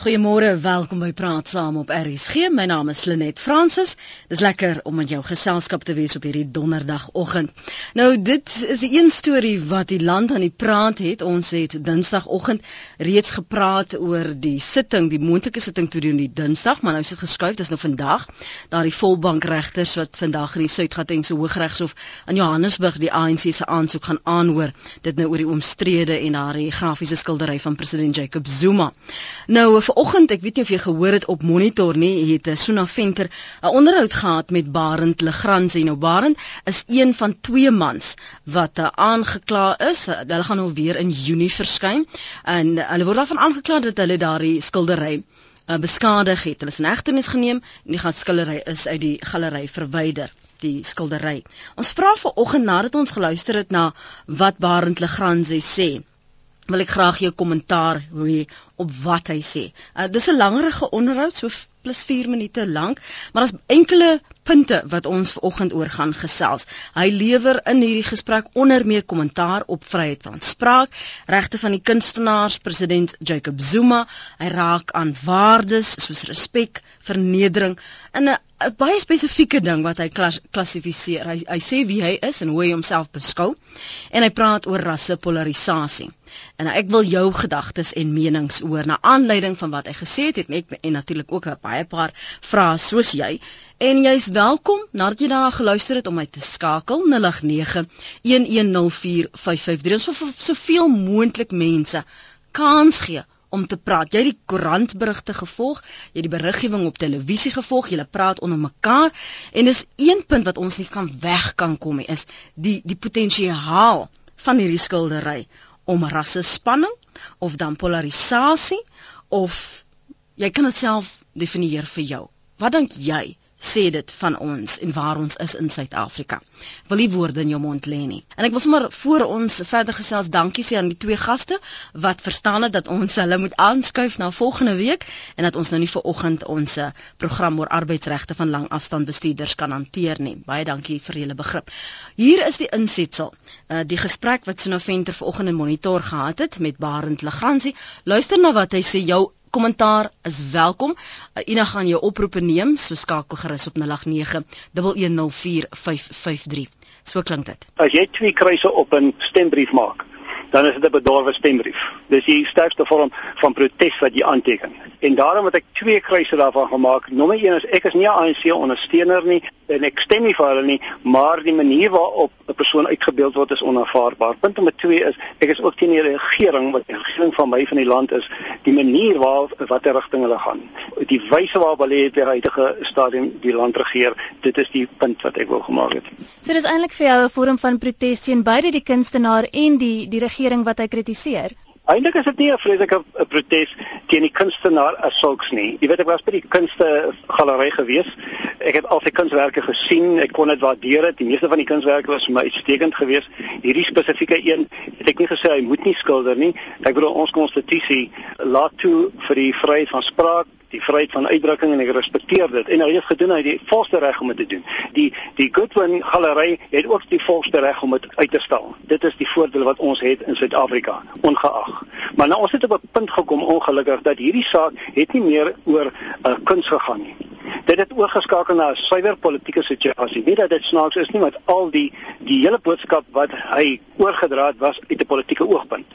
Goeiemôre, welkom by Praat Saam op RSG. My naam is Lenet Fransis. Dis lekker om met jou geselskap te wees op hierdie donderdagoggend. Nou, dit is die een storie wat die land aan die praat het. Ons het Dinsdagoggend reeds gepraat oor die sitting, die moontlike sitting toe doen die Dinsdag, maar nou is dit geskuif, dis nou vandag. Daar die volbankregters wat vandag in die Suid-Gautengse Hooggeregshof in Johannesburg die ANC se aansoek gaan aanhoor. Dit nou oor die omstrede en daar die grafiese skildery van president Jacob Zuma. Nou Vanoggend, ek weet nie of jy gehoor het op Monitor nie, het eh, Suna Venker 'n onderhoud gehad met Barend Legrand. Nou Barend is een van twee mans wat uh, aangekla is. Uh, hulle gaan nou weer in Junie verskyn en uh, hulle word daarvan aangekla dat hulle daardie skildery uh, beskadig het. Hulle is in hegtenis geneem en die skildery is uit die galery verwyder die skildery. Ons vra vanoggend nadat ons geluister het na wat Barend Legrand sê wil ek graag jou kommentaar hê op wat hy sê. Uh, dis 'n langerige onderhoud, so plus 4 minute lank, maar daar's enkele punte wat ons vanoggend oor gaan gesels. Hy lewer in hierdie gesprek onder meer kommentaar op vryheid van spraak, regte van die kunstenaars, president Jacob Zuma. Hy raak aan waardes soos respek, vernedering in 'n 'n baie spesifieke ding wat hy klassifiseer. Hy hy sê wie hy is en hoe hy homself beskou en hy praat oor rassepolarisasie. En nou, ek wil jou gedagtes en menings oor na aanleiding van wat hy gesê het, het net en natuurlik ook baie paar vrae soos jy. En jy's welkom nadat jy daarna geluister het om my te skakel 0891104553 so soveel moontlik mense kans gee om te praat. Jy het die koerantberigte gevolg, jy het die beriggewing op televisie gevolg, jy praat onder mekaar en dis een punt wat ons nie kan weg kan kom nie is die die potensiaal van hierdie skildery om rassespanning of dan polarisasie of jy kan dit self definieer vir jou. Wat dink jy? Sê dit van ons en waar ons is in Suid-Afrika. Wil nie woorde in jou mond lê nie. En ek wil sommer voor ons verder gesels dankie sê aan die twee gaste wat verstaan het dat ons hulle moet aanskuif na volgende week en dat ons nou nie vir oggend ons eh, program oor arbeidsregte van langafstand bestuurders kan hanteer nie. Baie dankie vir julle begrip. Hier is die insetsel. Uh, die gesprek wat Sinoventer vanoggend in monitor gehad het met Barend Legrandsie. Luister na wat hy sê jou kommentaar is welkom. Uh, Ina gaan jou oproepe neem, so skakel gerus op 0891104553. So klink dit. As jy twee kruise op 'n stembrief maak, dan is dit 'n bedorwe stembrief. Dis die sterkste vorm van protes wat jy aanteken. En daarom het ek twee kruise daarvan gemaak. Nommer 1 is ek is nie 'n ANC ondersteuner nie en ek stem nie vir hulle nie, maar die manier waarop 'n persoon uitgebeeld word is onaanvaarbaar. Punt nommer 2 is ek is ook teen die regering wat die regering van my van die land is, die manier waarop watter rigting hulle gaan. Die wyse waarop hulle die huidige stadium die land regeer, dit is die punt wat ek wou gemaak het. So dis eintlik vir jou 'n vorm van protes teen beide die kunstenaar en die die regering wat hy kritiseer. Eintlik is dit nie 'n vreeslike protes teen die kunstenaar as sulks nie. Jy weet ek was by die kunste galery gewees. Ek het al sy kunswerke gesien. Ek kon dit waardeer. Die meeste van die kunswerke was vir my uitstekend geweest. Hierdie spesifieke een het ek nie gesê hy moet nie skilder nie. Ek bedoel ons konstitusie laat toe vir die vryheid van spraak die vryheid van uitdrukking en ek respekteer dit en hy het gedoen hy het die volste reg om dit te doen. Die die Goodwin galery het ook die volste reg om dit uit te stal. Dit is die voordeel wat ons het in Suid-Afrika ongeag. Maar nou ons het op 'n punt gekom ongelukkig dat hierdie saak het nie meer oor uh, kuns gegaan nie. Dit het oorgeskakel na 'n suiwer politieke situasie. Nie dat dit snaaks is nie, want al die die hele boodskap wat hy oorgedra het was uit 'n politieke oogpunt.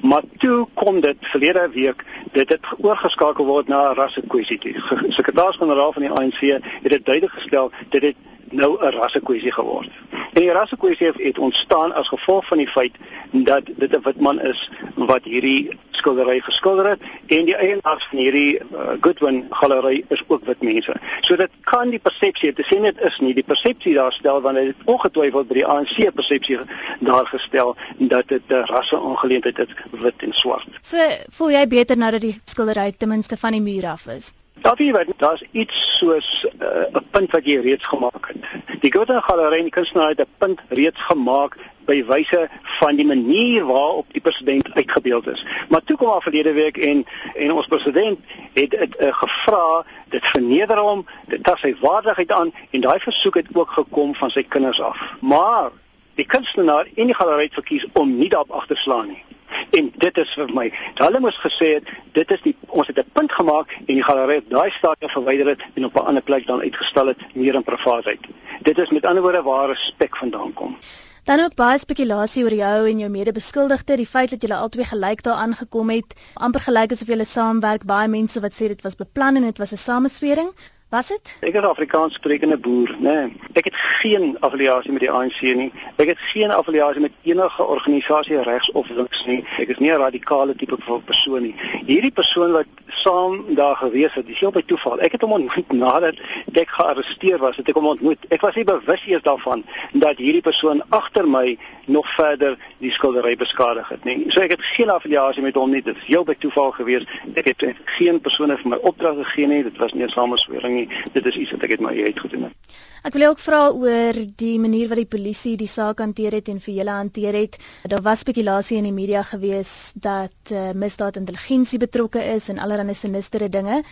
Maar toe kom dit verlede week dit het oorgeskakel word na 'n rassekwessie. Die sekretaris-generaal van die ANC het dit duidelik gestel dit het nou 'n rassekwessie geword. En die rassekwessie het, het ontstaan as gevolg van die feit dat dit 'n wit man is wat hierdie skildery geskilder het en die eienaars van hierdie uh, Goodwin galery is ook wit mense. So dit kan die persepsie, dit sê net is nie die persepsie daar stel wanneer dit ongetwyfeld by die ANC persepsie daar gestel dat dit 'n rasseaangeleentheid is wit en swart. So voel jy beter nou dat die skildery ten minste van die muur af is? Daar wie weet, daar's iets soos uh, 'n uh, punt wat jy reeds gemaak het. Die Goethe Galerie en kunstenaar het 'n punt reeds gemaak by wyse van die manier waarop die president uitgebeeld is. Maar toe kom al verlede week en en ons president het dit uh, gevra, dit verneder hom, dit tas sy waardigheid aan en daai versoek het ook gekom van sy kinders af. Maar die kunstenaar en die galerie het verkies om nie daarop agter te slaan nie. En dit is vir my. Hulle moes gesê het dit is die ons het 'n punt gemaak en die galery het daai stadium verwyder het en op 'n ander plek dan uitgestel het meer in privaatheid. Dit is met ander woorde waar respek vandaan kom. Dan ook baie spekulasie oor jou en jou mede-beskuldigde, die feit dat julle albei gelyk daaraan gekom het, amper gelyk asof julle saamwerk, baie mense wat sê dit was beplan en dit was 'n sameswering. Was dit? Ek is Afrikaans sprekende boer, né? Nee. Ek het geen affiliasie met die ANC nie. Ek het geen affiliasie met enige organisasie regs of links nie. Ek is nie 'n radikale tipe van persoon nie. Hierdie persoon wat saam daar gewees het, dis op by toeval. Ek het hom ontmoet nadat ek gearresteer was, het ek hom ontmoet. Ek was nie bewus eers daarvan dat hierdie persoon agter my nog verder die skildery beskadig het nie. So ek het geen affiliasie met hom nie. Dit is heel by toeval gewees. Ek het geen persone vir my opdrag gegee nie. Dit was nie 'n sameswering nie nie. Dit is iets wat ek uit my uit gedoen het. Ek wil ook vra oor die manier wat die polisie die saak hanteer het en vir julle hanteer het. Daar was spekulasie in die media gewees dat uh, misdaadintelligensie betrokke is en allerlei sinistere dinge.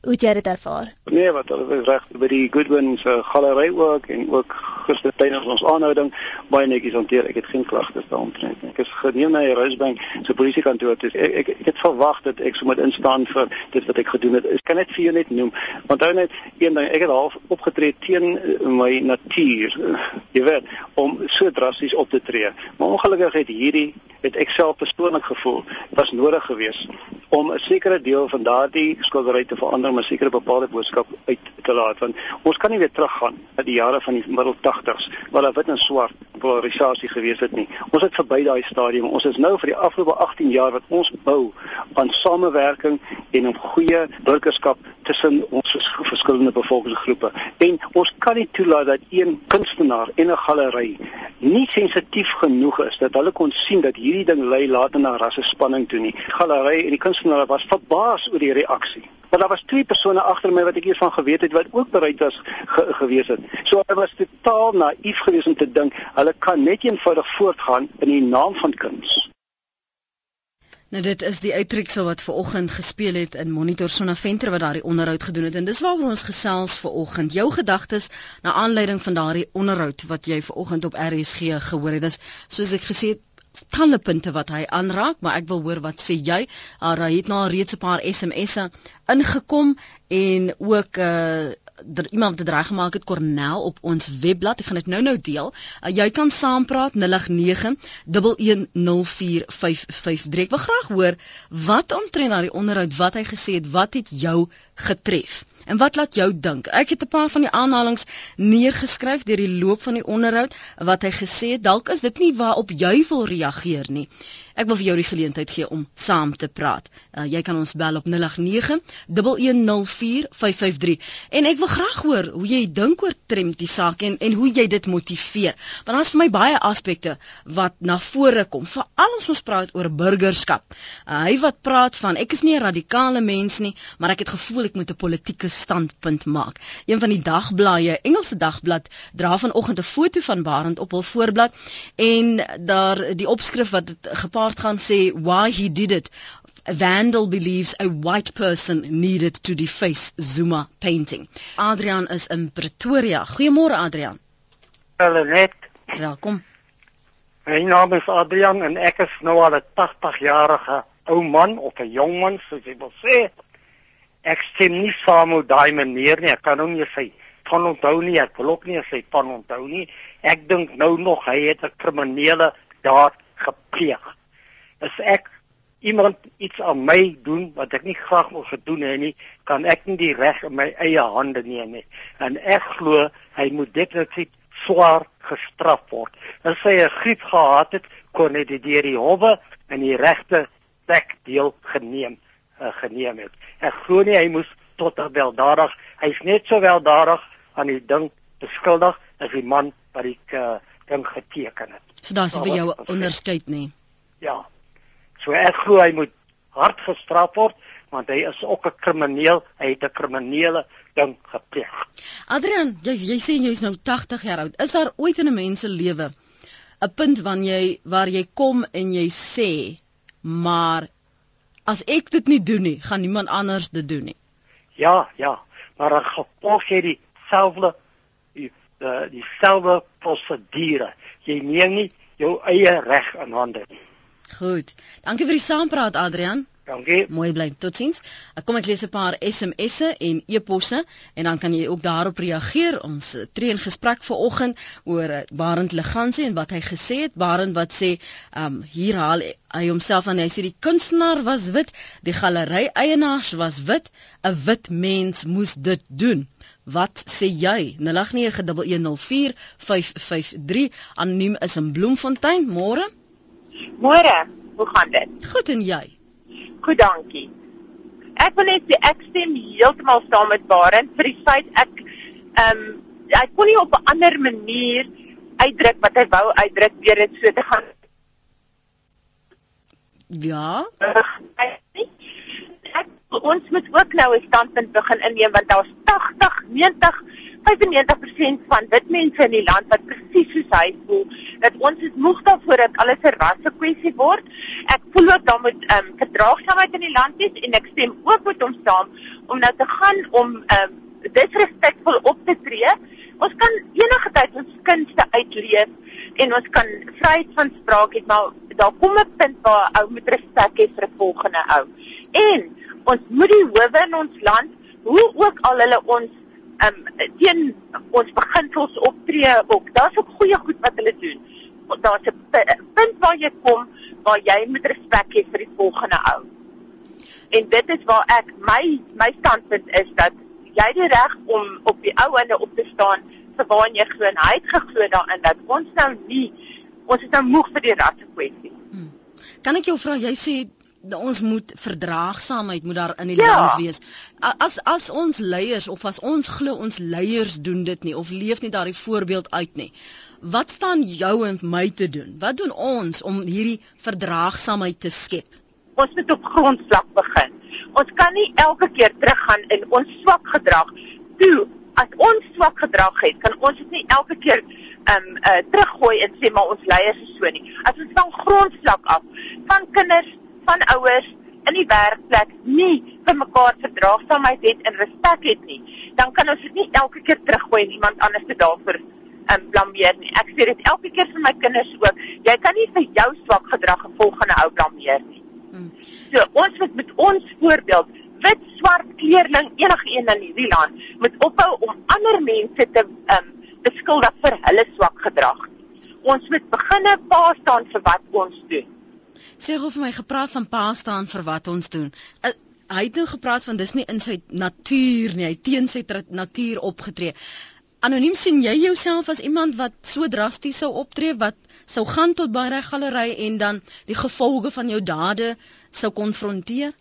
Hoe het jy dit ervaar? Nee, wat hulle is reg by die Goodwin se galery ook en ook gister tydens ons aanhouding baie netjies hanteer. Ek het geen klagtes daaroor nie. Ek is geneem na die Rosebank se polisiekantoor toe. Ek, ek ek het verwag dat ek sou moet instaan vir dit wat ek gedoen het. Ek kan net vir jou net noem. Onthou net een ding, ek het half opgetree teen my natuur. Jy weet, om so drasties op te tree. Maar ongelukkig het hierdie het ek self persoonlik gevoel was nodig geweest om 'n sekere deel van daardie skildery te verander om 'n sekere bepaalde boodskap uit te laat want ons kan nie weer teruggaan na die jare van die middel 80s waar daar wit en swart polarisasie gewees het nie. Ons het verby daai stadium. Ons is nou vir die afgelope 18 jaar wat ons bou aan samewerking en 'n goeie burgerskap tussen ons verskillende bevolkingsgroepe. En ons kan nie toelaat dat een kunstenaar en 'n galery nie sensitief genoeg is dat hulle kon sien dat hierdie ding lei later na rasse spanning toe nie. Galery en die kunstenaar was verbaas oor die reaksie. Maar daar was twee persone agter my wat ek hiervan geweet het wat ook bereid was ge gewees het. So hulle was totaal naïef geweest om te dink hulle kan net eenvoudig voortgaan in die naam van kuns. Nou dit is die uittreksel wat ver oggend gespeel het in Monitor Sonna Venter wat daardie onderhoud gedoen het en dis waaroor ons gesels ver oggend. Jou gedagtes na aanleiding van daardie onderhoud wat jy ver oggend op RSG gehoor het. Dis soos ek gesê het talle punte wat hy aanraak, maar ek wil hoor wat sê jy. Hy het nou reeds 'n paar SMS'e ingekom en ook uh, der iemand het reg gemaak het Cornel op ons webblad. Ek gaan dit nou-nou deel. Uh, jy kan saampraat 0891104553. Ek wil graag hoor wat omtrent na die onderhoud wat hy gesê het, wat het jou getref? En wat laat jou dink? Ek het 'n paar van die aanhalings neergeskryf deur die loop van die onderhoud wat hy gesê het. Dalk is dit nie waarop jy wil reageer nie. Ek wil vir jou die geleentheid gee om saam te praat. Uh, jy kan ons bel op 0891104553 en ek wil graag hoor hoe jy dink oor Trem die saak en en hoe jy dit motiveer. Want daar's vir my baie aspekte wat na vore kom, veral as ons praat oor burgerskap. Uh, hy wat praat van ek is nie 'n radikale mens nie, maar ek het gevoel ek moet 'n politieke standpunt maak. Een van die dagblaaie, Engelse dagblad, dra vanoggend 'n foto van Barend op hul voorblad en daar die opskrif wat gepaard gaan sê why he did it. Vandal believes a white person needed to deface Zuma painting. Adrian is in Pretoria. Goeiemôre Adrian. Hallo net. Welkom. My naam is Adrian en ek is nou al 'n 80-jarige ou man of 'n jong man soos jy wil sê. Ek stem nie saam met daai meneer nie. Ek kan hom nie sê van onthou nie. Ek wil ook nie sê van onthou nie. Ek dink nou nog hy het 'n kriminele daad gepleeg as ek iemand iets aan my doen wat ek nie graag wil gedoen hê nie, kan ek nie die reg in my eie hande neem nie. En ek glo hy moet definitief swaar gestraf word. As hy 'n griep gehad het, kon hy dit deur die howe in die regte plek deel geneem uh, geneem het. Ek glo nie hy moes tot weldadig. Hy's net so weldadig aan die ding beskuldig as die man wat die uh, ding geteken het. So daar's vir jou onderskeid nie. Ja. So ek glo hy moet hard gestraf word want hy is ook 'n krimineel, hy het 'n kriminele ding gepleeg. Adrian, jy jy sê jy's nou 80 jaar oud. Is daar ooit in 'n mens se lewe 'n punt wanneer jy waar jy kom en jy sê, maar as ek dit nie doen nie, gaan niemand anders dit doen nie. Ja, ja, maar dan gevolg jy dieselfde die eh, dieselfde prosedure. Jy neem nie jou eie reg in hande nie. Goed. Dankie vir die saampraat Adrian. Dankie. Mooi bly. Totsiens. Ek kom ek lees 'n paar SMS'e en e-posse en dan kan jy ook daarop reageer. Ons tree in gesprek vanoggend oor eh, Barend Legansie en wat hy gesê het. Barend wat sê, ehm um, hier haal hy homself aan. Hy sê die kunstenaar was wit, die galery eienaars was wit, 'n wit mens moes dit doen. Wat sê jy? 0891104553 anoniem is in Bloemfontein. Môre? Môre. Hoe gaan dit? Goed en jy? Goed, dankie. Ek wil net sê ek stem heeltemal saam met Barend vir die feit ek ehm um, hy kon nie op 'n ander manier uitdruk wat hy wou uitdruk deur dit so te gaan. Ja. Ek, ons moet ook nou 'n standpunt begin inneem want daar's 80, 90 95% van wit mense in die land wat presies soos hy voel dat ons is moeg daarvoor dat alles 'n rasse kwessie word. Ek voel ook dan moet ehm um, verdraagsaamheid in die land wees en ek stem ook met hom saam om nou te gaan om ehm um, disrespekvol op te tree. Ons kan enige tyd ons kunste uitleef en ons kan vryheid van spraak hê, maar daar kom 'n punt waar ou moet respek hê vir 'n volgende ou. En ons moet die howe in ons land, hoe ook al hulle ons um, teen ons beginsels optree ook. Daar's ook goeie goed wat hulle doen. Daar's 'n punt waar jy kom waar jy moet respek hê vir die volgende ou. En dit is waar ek my my standpunt is dat jy die reg om op die ou ende op te staan vir waar jy glo en hy het geglo daarin dat ons nou nie ons is nou moeg vir die rasse kwessie. Hmm. Kan ek jou vra jy sê ons moet verdraagsaamheid moet daar in die ja. land wees. As as ons leiers of as ons glo ons leiers doen dit nie of leef nie daardie voorbeeld uit nie. Wat staan jou en my te doen? Wat doen ons om hierdie verdraagsaamheid te skep? Ons moet op grondvlak begin. Ons kan nie elke keer teruggaan in ons swak gedrag toe. As ons swak gedrag het, kan ons dit nie elke keer ehm um, uh, teruggooi en sê maar ons leiers is so nie. As ons van grondvlak af van kinders van ouers in die werkplek nie vir mekaar verdraagsaamheid het en respek het nie, dan kan ons dit nie elke keer teruggooi en iemand anders te daarvoor um, blameer nie. Ek sê dit elke keer vir my kinders ook. Jy kan nie vir jou swak gedrag 'n volgende ou blameer nie. Hmm. So ons moet met ons voorbeeld wit, swart, kleurling, enige een in hierdie land moet ophou om ander mense te um beskuldig vir hulle swak gedrag. Ons moet beginne pa staan vir wat ons doen sê hoef my gepraat van pa staan vir wat ons doen. Uh, hy het nou gepraat van dis nie in sy natuur nie, hy teen sy natuur opgetree. Anoniem sien jy jouself as iemand wat so drasties sou optree wat sou gaan tot by die galery en dan die gevolge van jou dade sou konfronteer?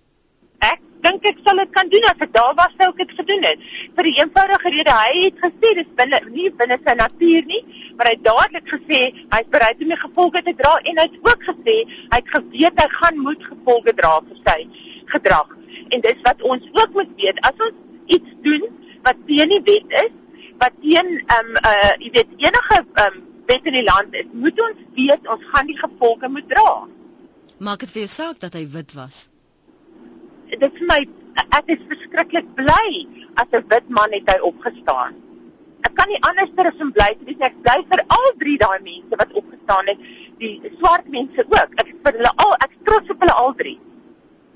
Ek dink ek sal dit kan doen as ek daar was sou ek dit gedoen het. Vir die eenvoudige rede hy het gesê dis binne nie binne sy natuur nie, maar hy het dadelik gesê hy's bereid om die gevolge te dra en hy het ook gesê hy het geweet hy gaan moet gevolge dra vir sy gedrag. En dis wat ons ook moet weet as ons iets doen wat teen die wet is, wat teen ehm um, uh jy weet enige ehm um, wet in die land is, moet ons weet ons gaan die gevolge moet dra. Maak dit vir jou saak dat hy wit was dit vir my ek is verskriklik bly as 'n wit man het hy opgestaan. Ek kan nie anders as om bly te wees ek bly vir al drie daai mense wat opgestaan het, die swart mense ook. Ek vir hulle al ek trots op hulle al drie.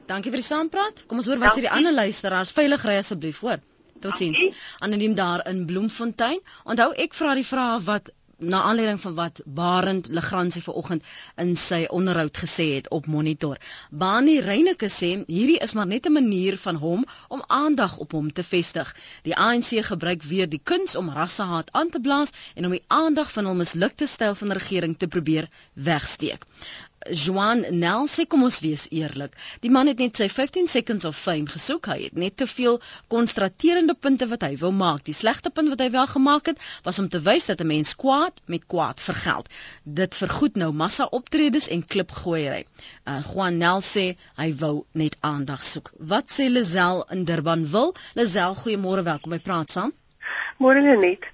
Dankie vir die saampraat. Kom ons hoor wat sê die ander luisteraars. Veilig ry asseblief, hoor. Totsiens. Anoniem daar in Bloemfontein. Onthou ek vra die vrae wat na aanleiding van wat Barend Legrandsie vanoggend in sy onderhoud gesê het op monitor. Bani Reyneke sê hierdie is maar net 'n manier van hom om aandag op hom te vestig. Die ANC gebruik weer die kuns om rassehaat aan te blaas en om die aandag van hul mislukte styl van regering te probeer wegsteek. Joan Nel sê kom ons wees eerlik. Die man het net sy 15 seconds of fame gesoek. Hy het net te veel konstraterende punte wat hy wou maak. Die slegste punt wat hy wel gemaak het, was om te wys dat 'n mens kwaad met kwaad vergeld. Dit vergoed nou massa optredes en klipgooiery. Uh, Juan Nel sê hy wou net aandag soek. Wat sê Lazel in Durban wil? Lazel, goeiemôre, welkom by Praat saam. Môre net.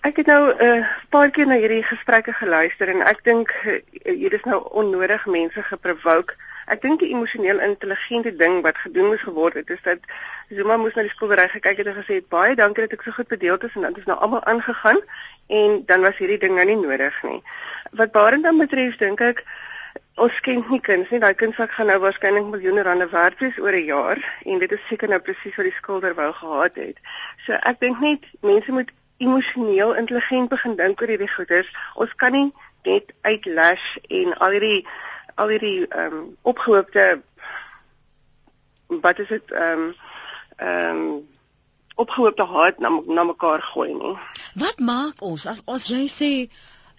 Ek het nou 'n uh, paar keer na hierdie gesprekke geluister en ek dink uh, hier is nou onnodig mense geprovoke. Ek dink die emosioneel intelligente ding wat gedoen moes geword het is dat Zuma moes na die skildery gekyk het en gesê het baie dankie dat ek so goed bedeeld is en dan het ons nou almal aangegaan en dan was hierdie ding nou nie nodig nie. Wat Barend dan betref dink ek ons ken nie kuns nie. Daai kunswerk gaan nou waarskynlik miljoene rande werd wees oor 'n jaar en dit is seker nou presies wat die skilder wou gehad het. So ek dink net mense moet emosioneel intelligent begin dink oor hierdie goeders. Ons kan nie net uitlash en al hierdie al hierdie ehm um, opgehoopte wat is dit ehm um, ehm um, opgehoopte haat na na mekaar gooi nie. Wat maak ons as as jy sê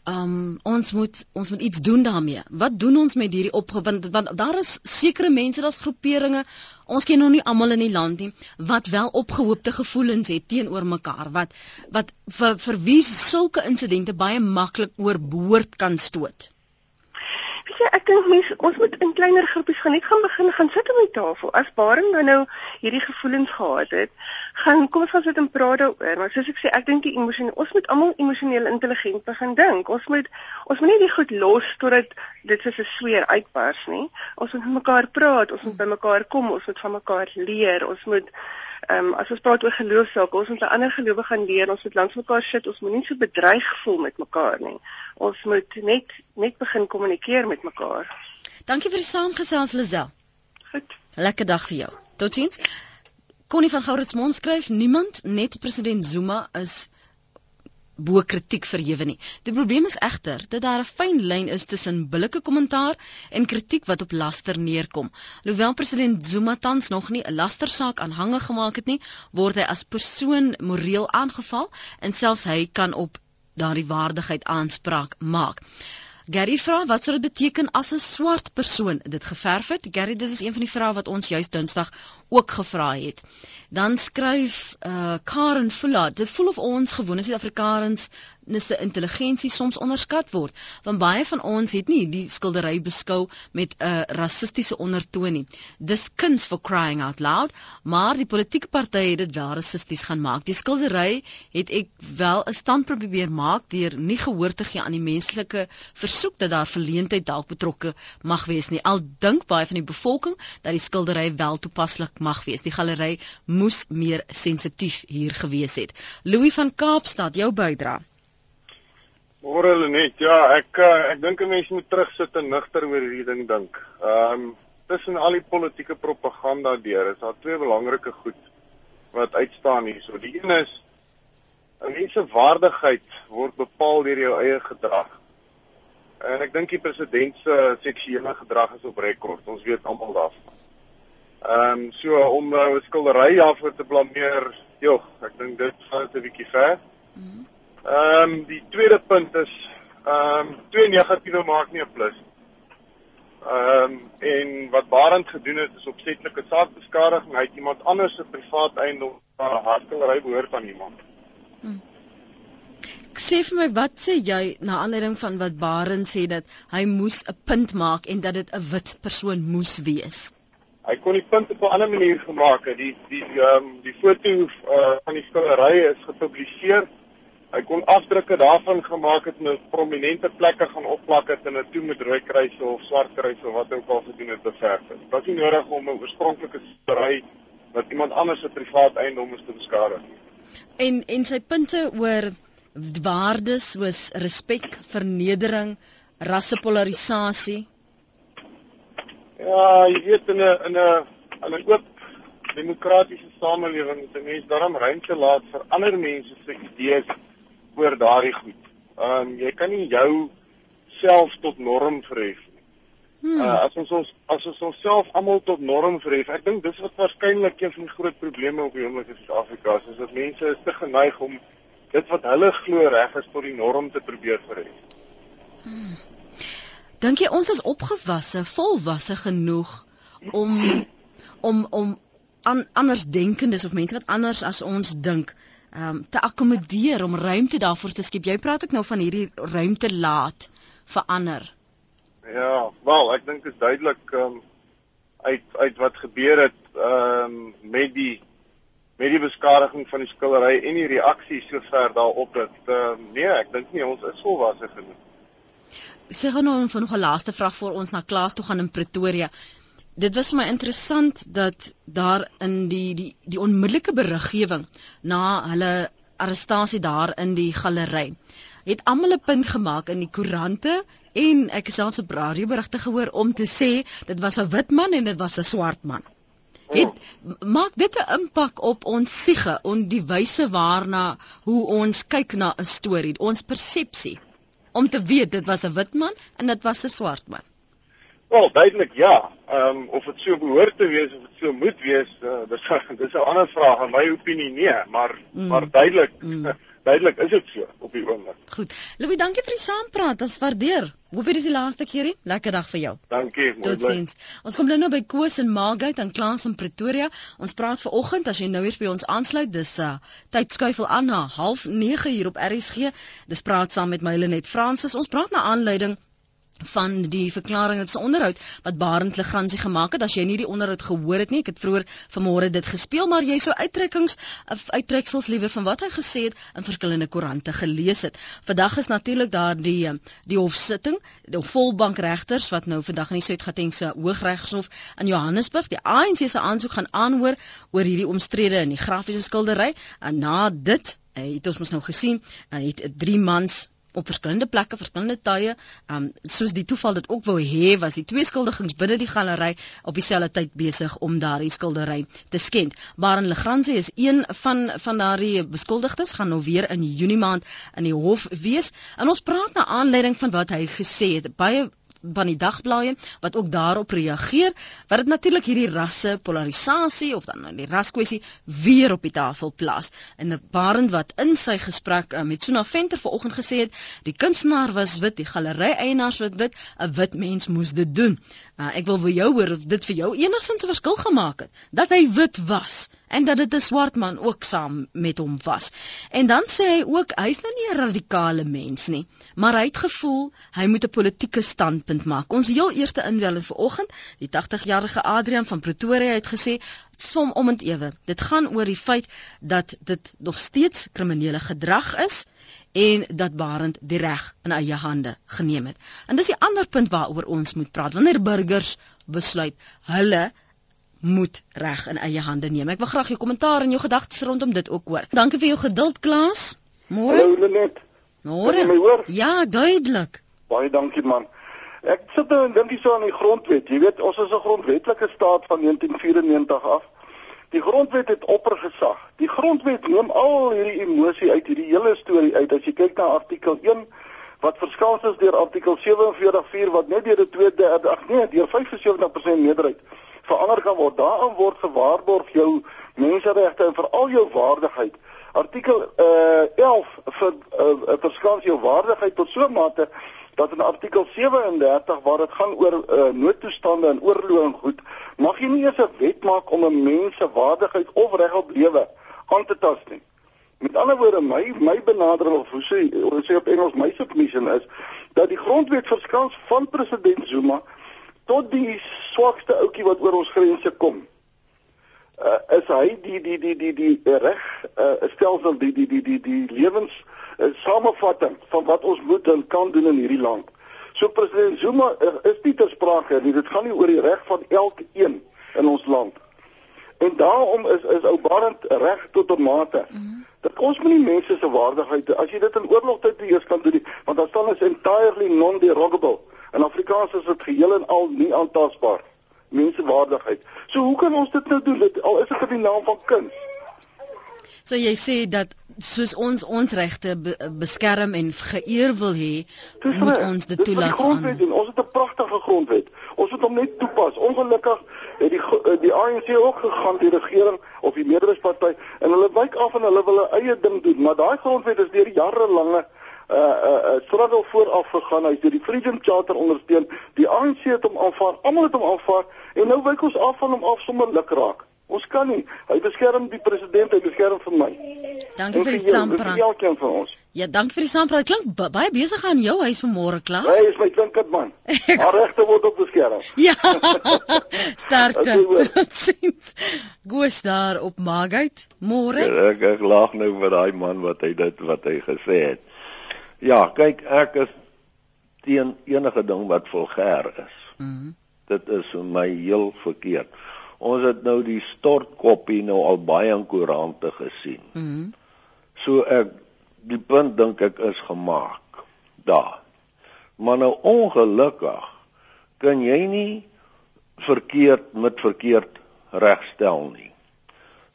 um ons moet ons moet iets doen daarmee. Wat doen ons met hierdie opgewind want daar is sekere mense, daar's groeperinge. Ons ken nog nie almal in die land nie wat wel opgehoopte gevoelens het teenoor mekaar wat wat vir vir wie sulke insidente baie maklik oorboord kan stoot. Weet jy, ek dink mense ons moet in kleiner groepies gaan net gaan begin gaan sit om die tafel. As Baring nou nou hierdie gevoelens gehad het, gaan kom ons gaan sit en praat daaroor. Maar soos ek sê, ek dink die emosie, ons moet almal emosioneel intelligent begin dink. Ons moet ons moet nie die goed los totdat dit soos 'n sweer uitbars nie. Ons moet met mekaar praat, ons moet by mekaar kom, ons moet van mekaar leer. Ons moet Ehm um, as ons praat oor geloofsake, ons moet ander gelowige gaan leer, ons moet langs mekaar sit, ons moet nie so bedreig voel met mekaar nie. Ons moet net net begin kommunikeer met mekaar. Dankie vir die saamgesels Lisel. Goed. Lekker dag vir jou. Totsiens. Connie van Gouritsmond skryf niemand net president Zuma is bo kritiek verhewe nie. Die probleem is egter dat daar 'n fyn lyn is tussen billike kommentaar en kritiek wat op laster neerkom. Alhoewel president Zuma tans nog nie 'n lastersaak aanhangig gemaak het nie, word hy as persoon moreel aangeval en selfs hy kan op daardie waardigheid aanspraak maak. Gary vra wat sou dit beteken as 'n swart persoon dit geverf het? Gary, dit was een van die vrae wat ons juis Dinsdag ook gevra het. Dan skryf uh Karen Fuller, dit voel of ons gewone Suid-Afrikaners se intelligensie soms onderskat word, want baie van ons het nie die skildery beskou met 'n uh, rassistiese ondertoon nie. Dis kuns for crying out loud, maar die politieke partye het dit wel rassisties gaan maak. Die skildery het ek wel 'n standpunt probeer maak deur nie gehoor te gee aan die menslike versoek dat daar verleentheid dalk betrokke mag wees nie. Al dink baie van die bevolking dat die skildery wel toepaslik mag wees. Die galery moes meer sensitief hier gewees het. Louis van Kaapstad, jou bydrae. Môre Lenet, ja, ek eh, ek dink 'n mens moet terugsit en nugter oor hierdie ding dink. Ehm um, tussen al die politieke propaganda deur is daar twee belangrike goed wat uitstaan hierso. Die een is 'n mens se waardigheid word bepaal deur jou eie gedrag. En ek dink die president se seksuele gedrag is op rekord. Ons weet almal daarvan. Ehm um, so om 'n uh, skildery daarvoor te blameer, joh, ek dink dit gaan 'n bietjie ver. Ehm um, die tweede punt is ehm um, twee negatiewe maak nie 'n plus. Ehm um, en wat Barend gedoen het is opsetlike saakbeskadiging. Hy het iemand anders se privaat eiendom waar 'n hartskildery behoort aan iemand. Hmm. Sê vir my wat sê jy na aanleiding van wat Barend sê dat hy moes 'n punt maak en dat dit 'n wit persoon moes wees? Hy kon die punt op 'n ander manier gemaak het. Die die ehm um, die foto uh, van die skildery is gepubliseer. Hy kon afdrukke daarvan gemaak het en op prominente plekke gaan opplak het en dit toe met rooi kruise of swart kruise of wat ook al gedoen het beverf het. Dit was nie nodig om 'n oorspronklike skildery wat iemand anders se privaat eiendom is te beskadig nie. En en sy punte oor waardes soos respek, vernedering, rassepolarisasie Ja, jy weet in 'n in 'n in 'n oop demokratiese samelewing moet 'n mens daarom ruimte laat vir ander mense se idees oor daardie goed. Ehm um, jy kan nie jou self tot norm verhef nie. Hmm. Uh, as ons ons as ons onsself almal tot norm verhef, ek dink dis wat waarskynlik een van die groot probleme op die oomblik in Suid-Afrika is, is dat mense is te geneig om dit wat hulle glo reg is tot die norm te probeer verhef. Hmm. Dink jy ons is opgewasse, volwasse genoeg om om om an, anders denkendes of mense wat anders as ons dink, ehm um, te akkommodeer om ruimte daarvoor te skep. Jy praat ook nou van hierdie ruimte laat verander. Ja, wel, ek dink dit is duidelik um, uit uit wat gebeur het um, met die met die beskadiging van die skildery en die reaksie sover daarop dat um, nee, ek dink nie ons is volwasse genoeg sê gou nou vir nog 'n laaste vraag voor ons na klas toe gaan in Pretoria. Dit was vir my interessant dat daar in die die die onmiddellike beriggewing na hulle arrestasie daar in die galery het almal 'n punt gemaak in die koerante en ek het selfs op radioberigte gehoor om te sê dit was 'n wit man en dit was 'n swart man. Het maak dit 'n impak op ons siege, on die wyse waarna hoe ons kyk na 'n storie, ons persepsie om te weet dit was 'n wit man en dit was 'n swart man. Wel, duidelik ja. Ehm um, of dit so behoort te wees of dit so moet wees, uh, dis dis 'n ander vraag. In my opinie nee, maar mm. maar duidelik mm. duidelik is dit so op die oomblik. Goed. Louis, dankie vir die saampraat. Ons waardeer. Hoop dit is die laaste keerie. Lekker dag vir jou. Dankie. Totsiens. Ons kom nou nou by Koos en Margate en Klaas in Pretoria. Ons praat ver oggend as jy nou weer by ons aansluit. Dis uh tyd skuifel aan na 09:30 hier op RSG. Dis praat saam met Mylenet Fransis. Ons praat na aanleiding van die verklaring het se onderhoud wat Barend Legrandsie gemaak het. As jy nie die onderhoud gehoor het nie ek het vroeër vanmôre dit gespeel maar jy sou uittrekkings uittreksels liewer van wat hy gesê het in verskillende koerante gelees het. Vandag is natuurlik daar die die hofsitting die volbank regters wat nou vandag in die Suid-Gautengse Hooggeregshof in Johannesburg die ANC se aansoek gaan aanhoor oor hierdie omstrede in die grafiese skildery. En na dit het ons mos nou gesien het 3 mans op verskillende plekke, verskillende tye, um soos die toeval dit ook wou hê, was die twee skuldigings binne die galery op dieselfde tyd besig om daardie skildery te skend. Baron Legrandsie is een van van daardie beskuldigdes gaan nou weer in Junie maand in die hof wees. En ons praat na aanleiding van wat hy gesê het. Baie van die dagblaaie wat ook daarop reageer wat dit natuurlik hierdie rasse polarisasie of dan die raskwessie weer op die tafel plaas. En barend wat in sy gesprek uh, met Suna Venter vanoggend gesê het die kunstenaar was wit die galery eienaars was wit 'n wit mens moes dit doen. Uh, ek wil vir jou hoor of dit vir jou enigsins 'n verskil gemaak het dat hy wit was en dat dit 'n swart man ook saam met hom was. En dan sê hy ook hy's nou nie 'n radikale mens nie, maar hy het gevoel hy moet 'n politieke standpunt maak. Ons heel eerste inwel vir oggend, die 80-jarige Adrian van Pretoria het gesê som om en ewe. Dit gaan oor die feit dat dit nog steeds kriminele gedrag is en dat Barend die reg in eie hande geneem het. En dis die ander punt waaroor ons moet praat. Wanneer burgers besluit hulle moet reg in eie hande neem. Ek wil graag jou kommentaar en jou gedagtes rondom dit ook hoor. Dankie vir jou geduld, Klaas. Môre. Hallo Lenet. Môre. Ja, duidelik. Baie dankie man. Ek sit nou en dink hierso aan die grondwet. Jy weet, ons is 'n grondwetlike staat van 1994 af. Die grondwet het oppergesag. Die grondwet neem al hierdie emosie uit hierdie hele storie uit. As jy kyk na artikel 1 wat verskans is deur artikel 47.4 wat net deur die tweede ag nee, deur 75% meerderheid verander kan word. Daarin word gewaarborg jou menseregte en veral jou waardigheid. Artikel uh, 11 vir uh, verskans jou waardigheid tot so 'n mate dat in artikel 37 waar dit gaan oor uh, noodtoestande en oorlog en goed, mag jy nie eens 'n wet maak om 'n mens se waardigheid of reg op lewe aan te tas nie. Met ander woorde, my my benadering of hoe sê ons sê op Engels my submission is dat die grondwet verskans van president Zuma tot die swakste ouetjie wat oor ons grense kom. Uh, is hy die die die die die, die reg uh, stelsel die die die die die lewens uh, samevatting van wat ons moet en kan doen in hierdie land. So president Zuma uh, is nie ter sprake nie. Dit gaan nie oor die reg van elkeen in ons land. En daarom is is ou Barend reg tot 'n mate. Mm -hmm. Dat ons moet nie mense se waardigheid as jy dit in oorlogtyd eers kan doen, want dan staan is entirely non-derogable. In Afrikaans is dit geheel en al nie aantasbaar. Mensewaardigheid. So hoe kan ons dit nou doen? Dit al is dit in die naam van kuns. So jy sê dat soos ons ons regte be beskerm en geëer wil hê, moet ons dit toelaat aan. Ons het 'n pragtige grondwet. Ons moet hom net toepas. Ongelukkig het die die ANC ook gegaan die regering of die meerderheidsparty en hulle wyk af en hulle wil 'n eie ding doen, maar daai grondwet is deur jarelange uh uh struggle vooraf gegaan. Hy het die Freedom Charter ondersteun. Die ANC het hom aanvaar. Almal het hom aanvaar en nou wyk ons af van hom af sommer lukraak. Ons kan nie. Hy beskerm die president, hy beskerm vir my. Dankie vir die saampraat. Ja, elkeen van ons. Ja, dankie vir die saampraat. Klink baie besig aan jou huis vanmôre, Klaas. Hy is my klinkend man. Haar regte word ook beskerm. ja. Sterkte. Totsiens. Goeie daar op Margate. Môre. Ek, ek lag nou vir daai man wat hy dit wat hy gesê het. Ja, kyk, ek is teen enige ding wat vulgêr is. Mm dit is vir my heel verkeerd. Ons het nou die stortkoppie nou al baie in koerante gesien. Mm so ek die punt dink ek is gemaak. Daar. Maar nou ongelukkig kan jy nie verkeerd met verkeerd regstel nie.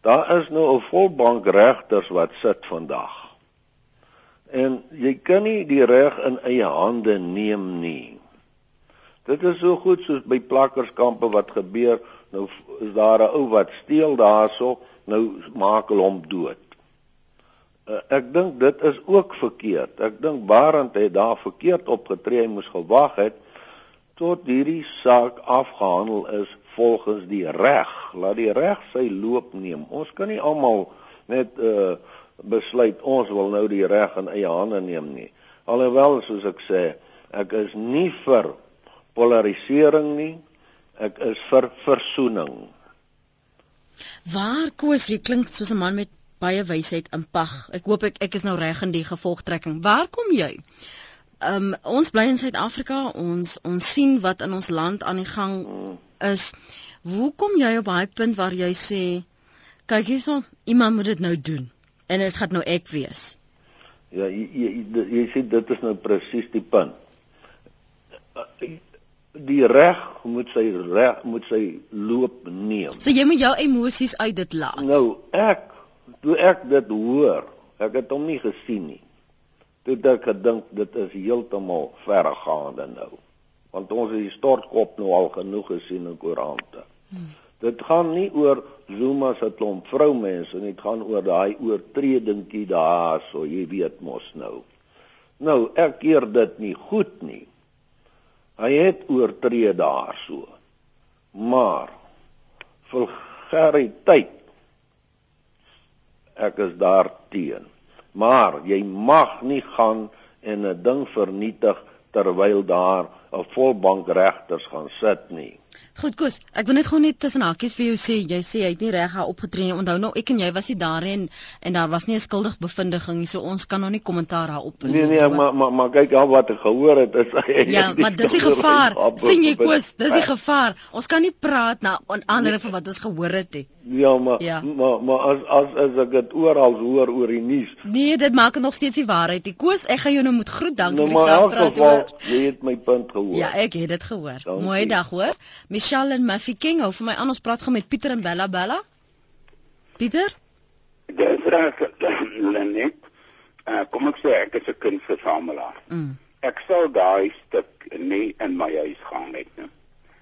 Daar is nou 'n volbank regters wat sit vandag. En jy kan nie die reg in eie hande neem nie. Dit is so goed soos by plakkerskampe wat gebeur, nou is daar 'n ou wat steel daarso, nou maak hulle hom dood. Uh, ek dink dit is ook verkeerd. Ek dink Barend het daar verkeerd opgetree, hy moes gewag het tot hierdie saak afgehandel is volgens die reg. Laat die reg sy loop neem. Ons kan nie almal net uh besluit ons wil nou die reg in eie hande neem nie. Alhoewel soos ek sê, ek is nie vir polarisering nie. Ek is vir versoening. Waar koes jy klink soos 'n man met baie wysheid in pag. Ek hoop ek ek is nou reg in die gevolgtrekking. Waar kom jy? um, ons bly in Suid-Afrika, ons ons sien wat in ons land aan die gang is. Hoe kom jy op daai punt waar jy sê kyk hierso, iemand moet dit nou doen en dit gaan nou ek wees. Ja, jy jy, jy, jy sê dit is nou presies die punt. Die reg moet sy reg moet sy loop neem. So jy moet jou emosies uit dit laat. Nou ek toe ek dit hoor, ek het hom nie gesien nie toe ek gedink dit is heeltemal verregaande nou. Want ons het die stortkop nou al genoeg gesien in koerante. Hmm. Dit gaan nie oor Zuma se klomp vroumense nie, dit gaan oor daai oortredingkie daar, so jy weet mos nou. Nou, ek keer dit nie goed nie. Hy het oortree daarso. Maar vulgariteit ek is daar teen maar jy mag nie gaan en 'n ding vernietig terwyl daar 'n volbank regters gaan sit nie. Goed Koos, ek wil net gou net tussen hakies vir jou sê, jy sê jy het nie reg haar opgetree nie. Onthou nou ek en jy was nie daar en en daar was nie 'n skuldig bevindiging nie, so ons kan nog nie kommentaar haar op. Nee nee, maar maar maar kyk al wat ek gehoor het is Ja, maar dis die gevaar. sien jy Koos, dis die gevaar. Ons kan nie praat na ander nee. van wat ons gehoor het nie. Ja, maar ja. maar maar as as as ek dit oral hoor oor die nuus. Nee, dit maak nog steeds die waarheid. Die Koos, ek gaan jou nou moet groet. Dankie nou, vir die saampraat. Maar in elk geval, jy het my punt gehoor. Ja, ek het dit gehoor. Dankie. Mooi dag hoor. Michelle en Mafikeng hou vir my aan ons praat gou met Pieter en Bella Bella. Pieter? Dis reg, Lenet. Uh, kom ek sê ek is 'n kunstversamelaar. Mm. Ek sal daai stuk nie in my huis gaan hê nie.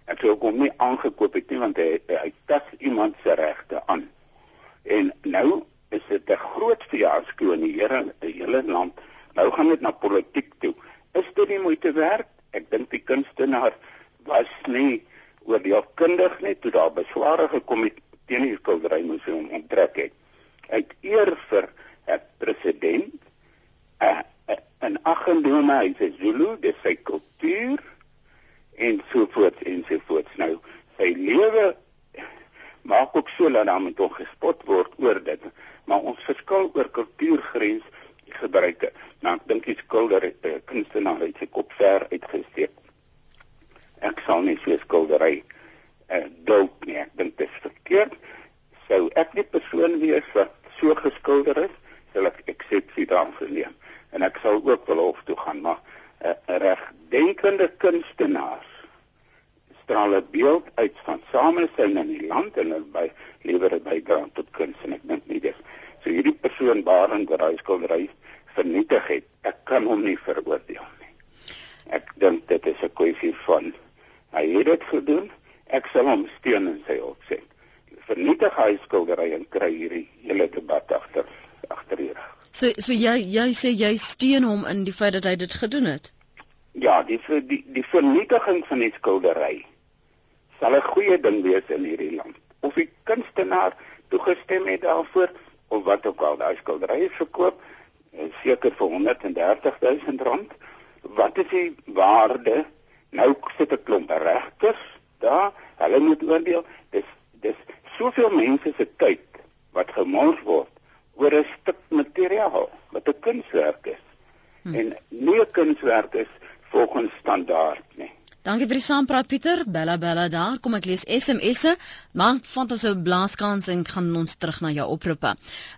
Ek sou hom nie aangekoop het nie want hy hy tas iemand se regte aan. En nou is dit 'n groot fiasco in die hele die hele land. Nou gaan dit na politiek toe. Is dit nie moeite werd? Ek dink die kunstenaar was nie oordeelkundig net toe daar besware gekom het teen die skildery hom onttrek het. Uit eer vir 'n president uh, uh, en aggenome hy sê Zulu dis sy kultuur en so voort en so voort. Nou sy lewe maak ook so dat daar met hom gespot word oor dit. Maar ons verskil oor kultuurgrens gebruike. Nou ek dink die skilder 'n uh, kunstenaar het sy kop ver uitgesteek ek sal nie so skildery uh, dalk nie. Ek dink dit is verkeerd. Sou ek nie persoon wees wat so geskilder is, sal ek eksepsie daarvan neem. En ek sal ook wel hof toe gaan, maar 'n uh, regdenkende kunstenaars straal 'n beeld uit van samesyn in die land en hulle by lewer dit bydra tot kuns en ek dink nie dis so hierdie persoon waarend wat hy skildery vernietig het, ek kan hom nie veroordeel nie. Ek dink dit is 'n kwessie van Hy het dit gedoen. Ek sal hom steun in sy opset. Vernietig hy skildery en kry hierdie hele debat agter agter hier. So so jy jy sê jy steun hom in die feit dat hy dit gedoen het. Ja, die die die vernietiging van die skildery sal 'n goeie ding wees in hierdie land. Of die kunstenaar toegestem het daarvoor of wat ook al, daai skildery is verkoop seker vir 130 000 rand. Wat is die waarde Nou sit 'n klomp regters daar, hulle moet oordeel. Dis dis soveel mense se tyd wat gemors word oor 'n stuk materiaal wat 'n kunswerk is. Hm. En nie 'n kunswerk is volgens standaard nie. Dankie vir die saampraat Pieter. Bella bella daar. Kom ek lees SMS'e. Maar van ons 'n blaaskans en gaan ons terug na jou oproepe.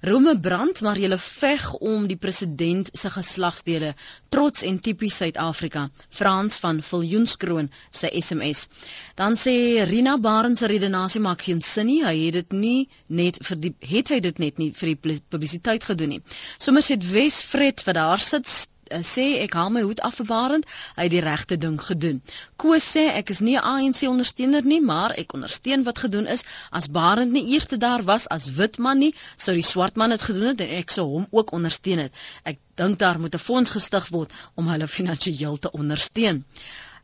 Rome brand, maar jy veg om die president se geslagsdele trots en tipies Suid-Afrika. Frans van Viljoenskroon se SMS. Dan sê Rina Barend se redenasie maak geen sin nie. Hy het dit nie net vir die het hy dit net nie vir die publisiteit gedoen nie. Sommers het Wesfred wat daar sit uh, sê ek haal my hoed af vir Barend, hy het die regte ding gedoen. Koos sê ek is nie 'n ANC ondersteuner nie, maar ek ondersteun wat gedoen is. As Barend nie eerste daar was as wit man nie, sou die swart man dit gedoen het en ek sou hom ook ondersteun het. Ek dink daar moet 'n fonds gestig word om hulle finansiëel te ondersteun.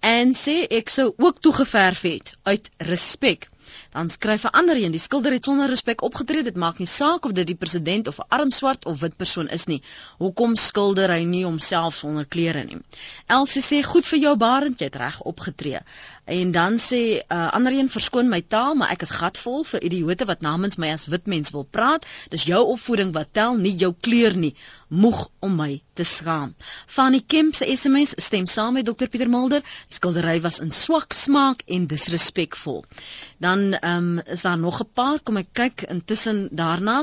En sê ek sou ook toegeverf het uit respek dan skryf 'n ander een die skilder het sonder respek opgetree dit maak nie saak of dit die president of 'n arm swart of wit persoon is nie hoekom skilder hy nie homself sonder klere nie Elsie sê goed vir jou Barend jy het reg opgetree En dan sê 'n uh, ander een verskoon my taal, maar ek is gatvol vir idioote wat namens my as wit mens wil praat. Dis jou opvoeding wat tel, nie jou kleur nie. Moeg om my te skaam. Fanny Kemp se SMS stem saam met Dr Pieter Mulder. Die skildery was in swak smaak en disrespekvol. Dan ehm um, is daar nog 'n paar, kom ek kyk intussen daarna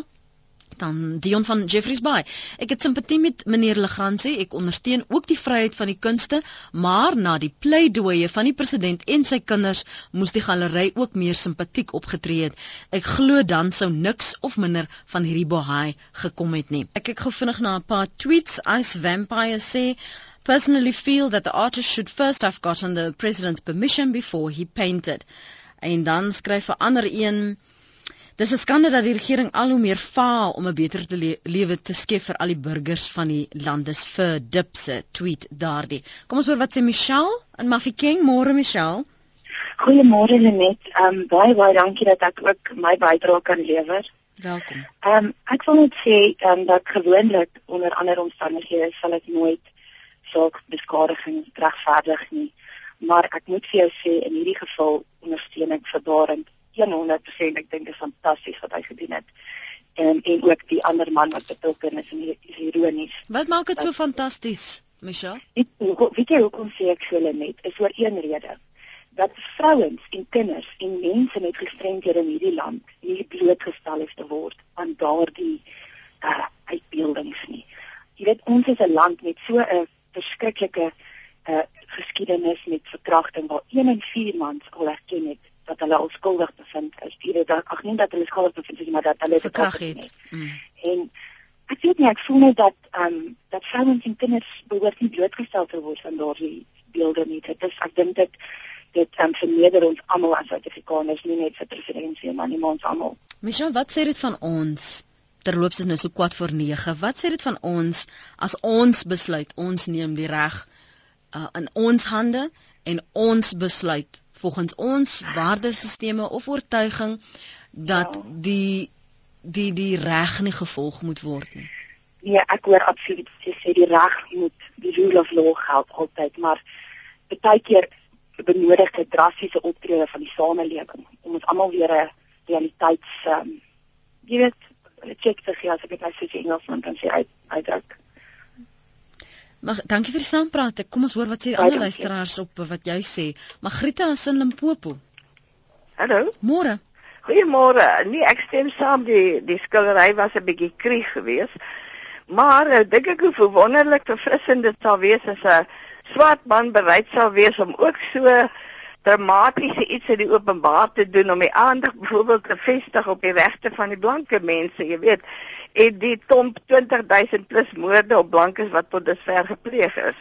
dan Dion van Jeffreys Bay. Ek het simpatie met meneer Legrandsie. Ek ondersteun ook die vryheid van die kunste, maar na die pleidooie van die president en sy kinders moes die galery ook meer simpatiek opgetree het. Ek glo dan sou niks of minder van hierdie bohaai gekom het nie. Ek kyk gou vinnig na 'n paar tweets. Ice Vampire sê personally feel that the artist should first have gotten the president's permission before he painted. En dan skryf 'n ander een Dis 'n skande dat die regering al hoe meer faal om 'n beter te le lewe te skep vir al die burgers van die landes vir dipse tweet daardie. Kom ons hoor wat sê Michelle in Mafeking, môre Michelle. Goeiemôre Lenet. Ehm um, baie baie dankie dat ek ook my bydrae kan lewer. Welkom. Ehm um, ek wil net sê ehm um, dat gewoonlik onder ander omstandighede sal ek nooit sulke beskadiging regverdig nie. Maar ek moet vir jou sê in hierdie geval ondersteun ek verbarend 100% ek dink dit is fantasties wat hy gedoen het. En en ook die ander man wat betrokke is en is ironies. Wat maak dit so fantasties, Michelle? Ek weet jy hoekom sê ek so net is oor een rede dat vrouens en kinders en mense met gestremdhede in hierdie land nie blootgestel is te word aan daardie uh, uitbeeldings nie. Jy weet ons is 'n land met so 'n verskriklike uh, geskiedenis met verkrachting waar 1 in 4 mans al erken het dat hulle onskuldig bevind is. Jy weet dat ag nee dat hulle skuldig bevind is, maar dat hulle verkragt het. Mm. En ek weet nie ek voel net dat ehm um, dat vrouens en kinders behoort nie blootgestel te word aan daardie beelde nie. Dit is ek dink dit dit um, verneder ons almal as Suid-Afrikaners, nie net vir presidentsie maar nie maar ons almal. Michelle, wat sê dit van ons? Terloops is nou so kwart voor 9. Wat sê dit van ons as ons besluit ons neem die reg uh, in ons hande en ons besluit volgens ons waardesisteme of oortuiging dat ja. die die die reg nie gevolg moet word nie. Nee, ek hoor absoluut jy sê die reg moet die rule of law geld altyd, maar baie keer benodig dit drastiese optrede van die samelewing om ons almal weer 'n realiteits um, jy weet check te gee as ek dit as jy Engels kan sê uit uitdruk. Mag dankie vir die saampraat. Kom ons hoor wat sê die ander luisteraars op wat jy sê. Magrita is in Limpopo. Hallo. Môre. Goeiemôre. Nee, ek stem saam die die skildery was 'n bietjie krieg geweest. Maar ek eh, dink ek hoe wonderlik verfrissend dit sal wees as 'n swart man bereid sal wees om ook so dramatiese iets in die openbaar te doen om die aandag byvoorbeeld te vestig op die regte van die blanke mense, jy weet en die tomp 20000 plus moorde op blankes wat tot dusver gepleeg is.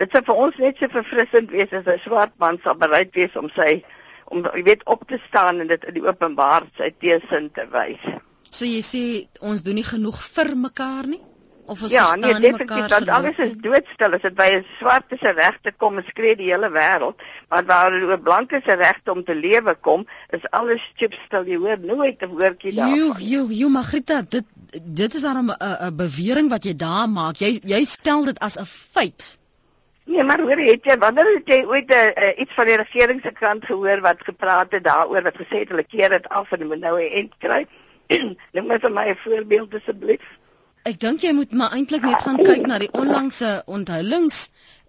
Dit sou vir ons net so verfrissend wees as 'n swart man sal bereid wees om sy om jy weet op te staan en dit in die openbaar sy teesin te wys. So jy sê ons doen nie genoeg vir mekaar nie? Of ons ja, verstaan nee, mekaar Ja, alles is doodstil as dit by 'n swart se regte kom skree die hele wêreld, maar waar oor blanke se regte om te lewe kom, is alles chipstil. Jy hoor nooit 'n woordjie daarvan. Jo, jo, jo, Magrita, dit dit is dan 'n 'n bewering wat jy daar maak. Jy jy stel dit as 'n feit. Nee, maar hoor jy, jy wanneer het jy ooit uh, iets van die regering se kant gehoor wat gepraat het daaroor wat gesê het hulle keer dit af en moet nou 'n end kry? Neem maar vir my 'n voorbeeld asseblief. Ek dink jy moet maar eintlik net gaan kyk na die onlangse onthullings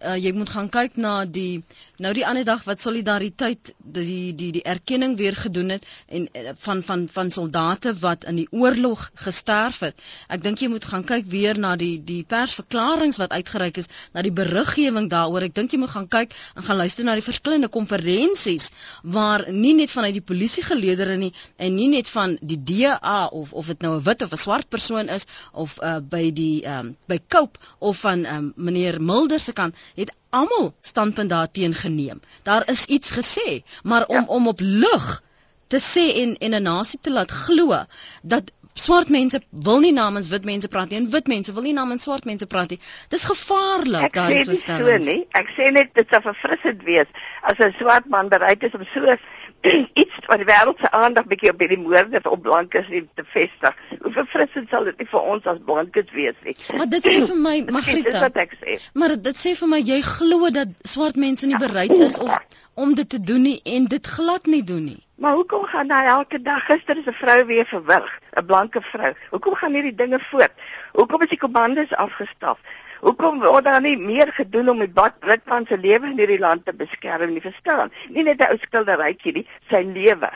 uh, jy moet gaan kyk na die nou die ander dag wat solidariteit die die die erkenning weer gedoen het en uh, van van van soldate wat in die oorlog gesterf het. Ek dink jy moet gaan kyk weer na die die persverklaringe wat uitgereik is, na die beriggewing daaroor. Ek dink jy moet gaan kyk en gaan luister na die verskillende konferensies waar nie net vanuit die polisie geleedere nie en nie net van die DA of of dit nou 'n wit of 'n swart persoon is of uh, by die um, by Cope of van um, meneer Mulder se kant het almal standpunt daarteen geneem. Daar is iets gesê, maar om ja. om op lug te sê en en 'n nasie te laat glo dat swart mense wil nie namens wit mense praat nie en wit mense wil nie namens swart mense praat nie. Dis gevaarlik daar is so stellings. So nie. Ek sê net dit sou verfrissend wees as 'n swart man bereid is om so iets van die wêreld se aandag bietjie op hierdie moorde op blankes te vestig. Hoe verfrissend sal dit nie vir ons as blankes wees nie. Maar dit sê vir my, Magrita. Dit wat ek sê. Maar dit sê vir my jy glo dat swart mense nie bereid is of om dit te doen nie en dit glad nie doen nie. Maar hoekom gaan daar elke dag gister is 'n vrou weer verwrig, 'n blanke vrou. Hoekom gaan hierdie dinge voort? Hoekom is die kommandos afgestaf? Hoekom word daar nie meer gedoen om die Britman se lewe in hierdie land te beskerm nie, verstaan? Nie net 'n ou skilderytjie nie, sy lewe.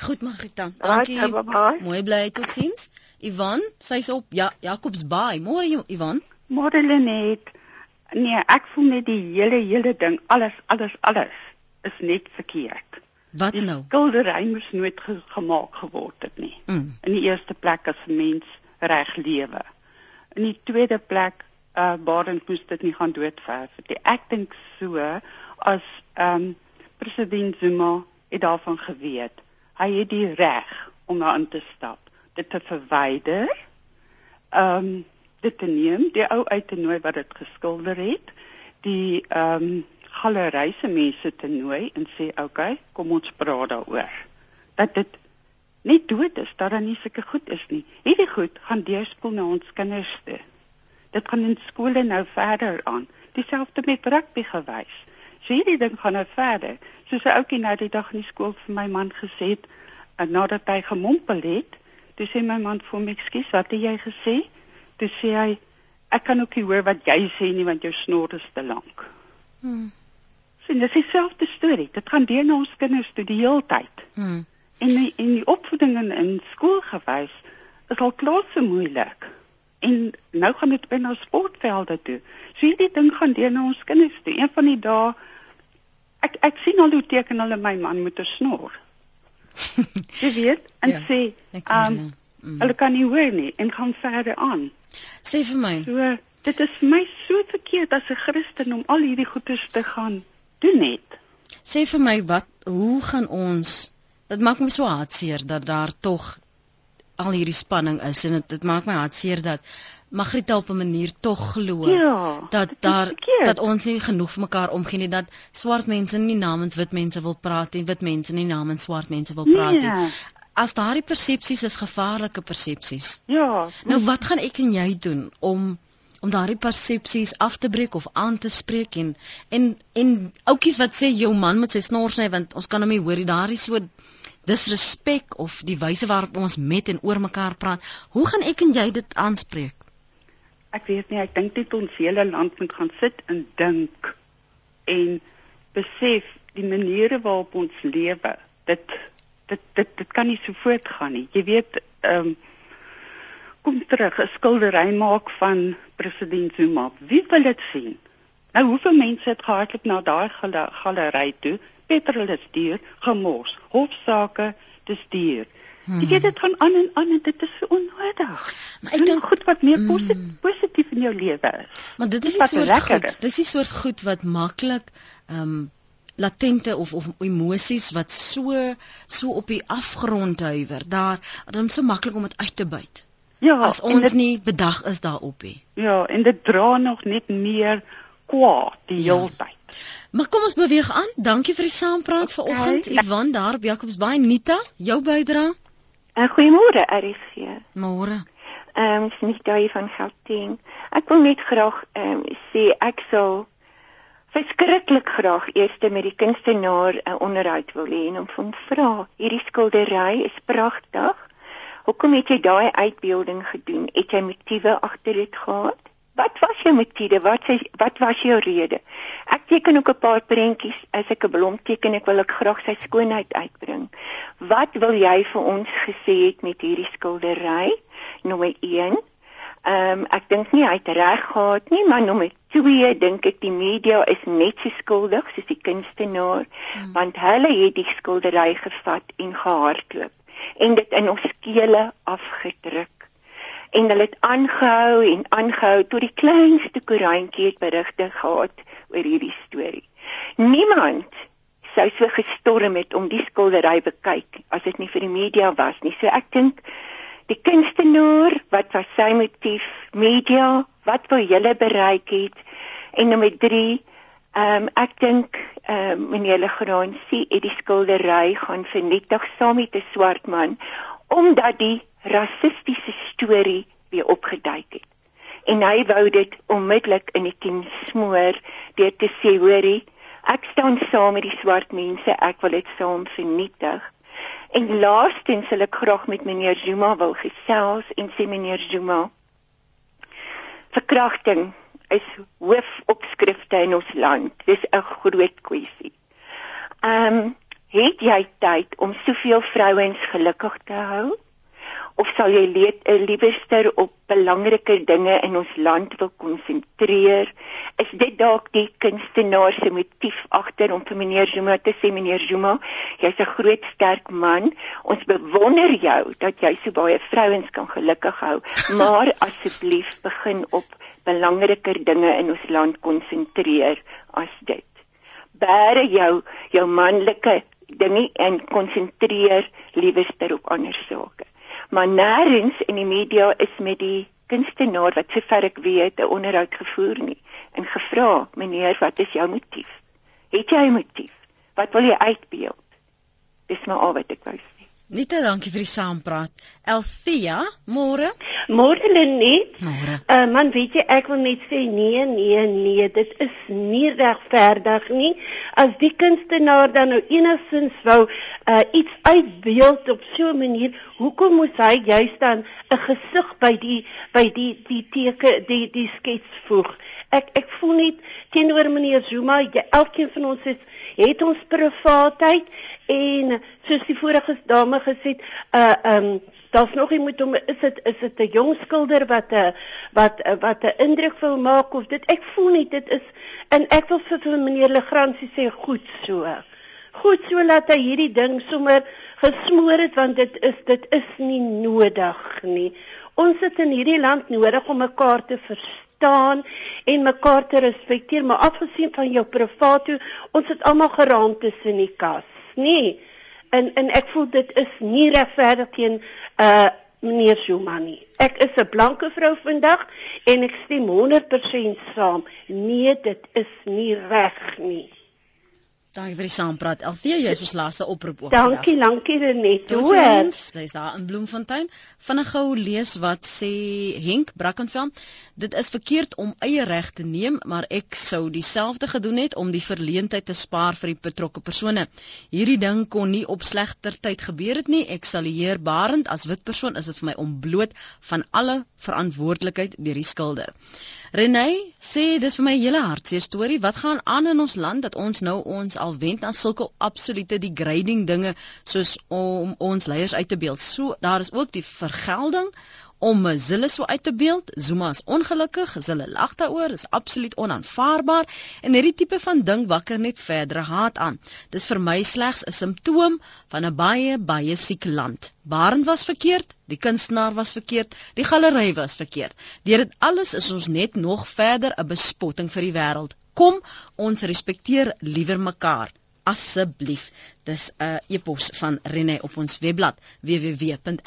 Goed, Magrita. Dankie. Right, Mooi bly totsiens. Ivan, sy's op ja, Jacobsbaai. Môre Ivan. Môre Lenet. Nee, ek voel net die hele hele ding, alles alles alles is net verkeerd. Wat die nou? Skildery moes nooit ge gemaak geword het nie. Mm. In die eerste plek as mens reg lewe in die tweede plek uh Baden moes dit nie gaan doodverf nie. Ek dink so as ehm um, president Zuma het daarvan geweet. Hy het die reg om daarin te stap, dit te verwyder. Ehm um, dit te neem, die ou uit te nooi wat dit geskilder het, die ehm um, galeryse mense te nooi en sê, "Oké, okay, kom ons praat daaroor." Dat dit nie dood is dat daar nie sulke goed is nie. Hierdie goed gaan deurspoel na ons kinders toe. Dit gaan in skole nou verder aan. Dieselfde met rugby gewys. So hierdie ding gaan nou verder. Soos 'n ouetjie nou die dag in die skool vir my man gesê het, en nadat hy gemompel het, toe sê my man vir my, "Ekskuus, wat het jy gesê?" Toe sê hy, "Ek kan ook nie hoor wat jy sê nie want jou snor is te lank." Hmm. Sien, dis dieselfde storie. Dit gaan deur na ons kinders toe die hele tyd. Hmm en die, en die opvoeding in, in skool gewys is al klaar so moeilik. En nou gaan dit binne sportvelde toe. So hierdie ding gaan deur na ons kinders toe. Een van die dae ek ek sien al hoe teken hulle my man met 'n snor. Jy weet, en ja, sê, ehm um, mm. hulle kan nie hoor nie en gaan verder aan. Sê vir my. So dit is my so verkeerd as 'n Christen om al hierdie goeders te gaan doen net. Sê vir my wat hoe gaan ons dit maak my so hartseer dat daar tog al hierdie spanning is en dit dit maak my hartseer dat Magrieta op 'n manier tog glo ja, dat daar verkeerd. dat ons nie genoeg vir mekaar omgee nie dat swart mense nie namens wit mense wil praat en wit mense nie namens swart mense wil praat nie. Nee. As daardie persepsies is gevaarlike persepsies. Ja. Nou wat gaan ek en jy doen om om daardie persepsies af te breek of aan te spreek en en en oudjies wat sê jou man moet sy snors sny want ons kan hom nie hoor nie. Daardie so disrespek of die wyse waarop ons met en oor mekaar praat. Hoe gaan ek en jy dit aanspreek? Ek weet nie, ek dink dit ons hele land moet gaan sit en dink en besef die maniere waarop ons lewe. Dit dit dit dit kan nie so voortgaan nie. Jy weet, ehm um, kom terug 'n skildery maak van president Zuma. Wie wil dit sien? Nou hoeveel mense het gehardloop na daai galery toe petrol is duur, gemors, hofsaake, dis duur. Hmm. Jy weet dit gaan aan en aan en dit is onnodig. Maar ek dink goed wat meer hmm. positief in jou lewe is. Maar dit is so lekker. Dis die soort goed wat maklik ehm um, latente of of emosies wat so so op die afgrond huiwer. Daar dan so maklik om dit uit te byt. Ja, as ons dit, nie bedag is daarop nie. Ja, en dit dra nog net meer kwaad die ja. hele tyd. Maar kom ons beweeg aan. Dankie vir die saampraat okay. vanoggend. Ivan daar op Jacobsbaai. Nita, jou bydrae. Uh, Goeiemôre, RSG. Môre. Ehm, um, Nita hier van Gauteng. Ek wil net graag ehm um, sê ek sou verskriklik graag eers met die kunstenaar 'n uh, onderhoud wil hê en hom van vra. Hierdie skildery is pragtig. Hoekom het jy daai uitbeelding gedoen? Het jy motiewe agter dit gehad? Wat was jou motiewe? Wat sê wat was jou rede? Ek teken ook 'n paar prentjies as ek 'n blom teken, ek wil ek graag sy skoonheid uitbring. Wat wil jy vir ons gesê het met hierdie skildery? Nommer 1. Ehm um, ek dink nie hy het reg gehad nie, maar nommer 2 dink ek die media is net so skuldig soos die kunstenaar, hmm. want hulle het die skildery gevat en gehardloop en dit in ons skele afgedruk en hulle het aangehou en aangehou tot die kleinste koerantjie het berigte gehad oor hierdie storie. Niemand sou so gestorm het om die skildery bekyk as dit nie vir die media was nie. So ek dink die kunstenaar, wat was sy motief? Media, wat wou julle bereik het? En nommer 3, ehm um, ek dink ehm um, meneer Legrand sê dit die skildery gaan vernietig saam met 'n swart man omdat die rassistiese storie weer opgeduik het. En hy wou dit onmiddellik in die kiem smoor deur te sê, hoorie, ek staan saam met die swart mense, ek wil dit saam vernietig. En laastens sal ek graag met meneer Zuma wil gesels en sê meneer Zuma, verkrachting is hoofopskrifte in ons land. Dis 'n groot kwessie. Ehm um, het jy tyd om soveel vrouens gelukkig te hou? Of sal jy leed, uh, liewerster op belangriker dinge in ons land wil konsentreer? Is dit dalk die kunstenaar se motief agter om vir meneer Zuma te sê meneer Zuma, jy's 'n groot sterk man. Ons bewonder jou dat jy so baie vrouens kan gelukkig hou, maar asseblief begin op belangriker dinge in ons land konsentreer as dit. Bære jou jou manlike dinge en konsentreer liewerster op ander sake maar nêrens in die media is met die kunstenaar wat sover ek weet 'n onderhoud gevoer nie en gevra meneer wat is jou motief? Het jy 'n motief? Wat wil jy uitbeeld? Dis maar al wat ek wou sê. Nita, dankie vir die saampraat. Elfia, môre? Môre Lenet. Môre. Uh man, weet jy, ek wil net sê nee, nee, nee, dit is nie regverdig nie. As die kunstenaar dan nou enigstens wou uh iets uitbeeld op so 'n manier, hoekom moes hy juist dan 'n gesig by die by die die teke die die skets voeg? Ek ek voel net teenoor meneer Zuma, jy, elkeen van ons is het ons privaatheid en soos die vorige dame gesê, uh um daar's nog iemand om is dit is dit 'n jong skilder wat 'n wat wat 'n indruk wil maak of dit ek voel nie dit is en ek wil vir, vir meneer Legrandsie sê goed so. Goed so laat hy hierdie ding sommer gesmoor het want dit is dit is nie nodig nie. Ons het in hierdie land nodig om mekaar te verstaan staan en mekaar te respekteer, maar afgesien van jou privaat toe, ons het almal geraam tussen die kas, nê? Nee. En en ek voel dit is nie regverdig teen uh meneer Zuma nie. Ek is 'n blanke vrou vandag en ek stem 100% saam. Nee, dit is nie reg nie. Dankie vir die saampraat. Althea, jy is ons laaste oproep ook. Dankie, dankie Renet. Sy's daar in Bloemfontein. Vinnig gou lees wat sê Henk Brackenfell. Dit is verkeerd om eie reg te neem, maar ek sou dieselfde gedoen het om die verleentheid te spaar vir die betrokke persone. Hierdie ding kon nie op slegter tyd gebeur het nie. Ek sal heer Barend as wit persoon is dit vir my ontbloot van alle verantwoordelikheid deur die skilder. Renay sê dis vir my hele hartseer storie. Wat gaan aan in ons land dat ons nou ons al wend aan sulke absolute degrading dinge soos om ons leiers uit te beeld. So daar is ook die vergelding om Zille so uit te beeld. Zuma is ongelukkig, Zille lag daaroor, is absoluut onaanvaarbaar en hierdie tipe van ding wakker net verdere haat aan. Dis vir my slegs 'n simptoom van 'n baie baie siek land. Barend was verkeerd, die kunstenaar was verkeerd, die galery was verkeerd. Deur dit alles is ons net nog verder 'n bespotting vir die wêreld. Kom, ons respekteer liewer mekaar asseblief. Dis 'n uh, e-pos van Rene op ons webblad www.rsg.co.za.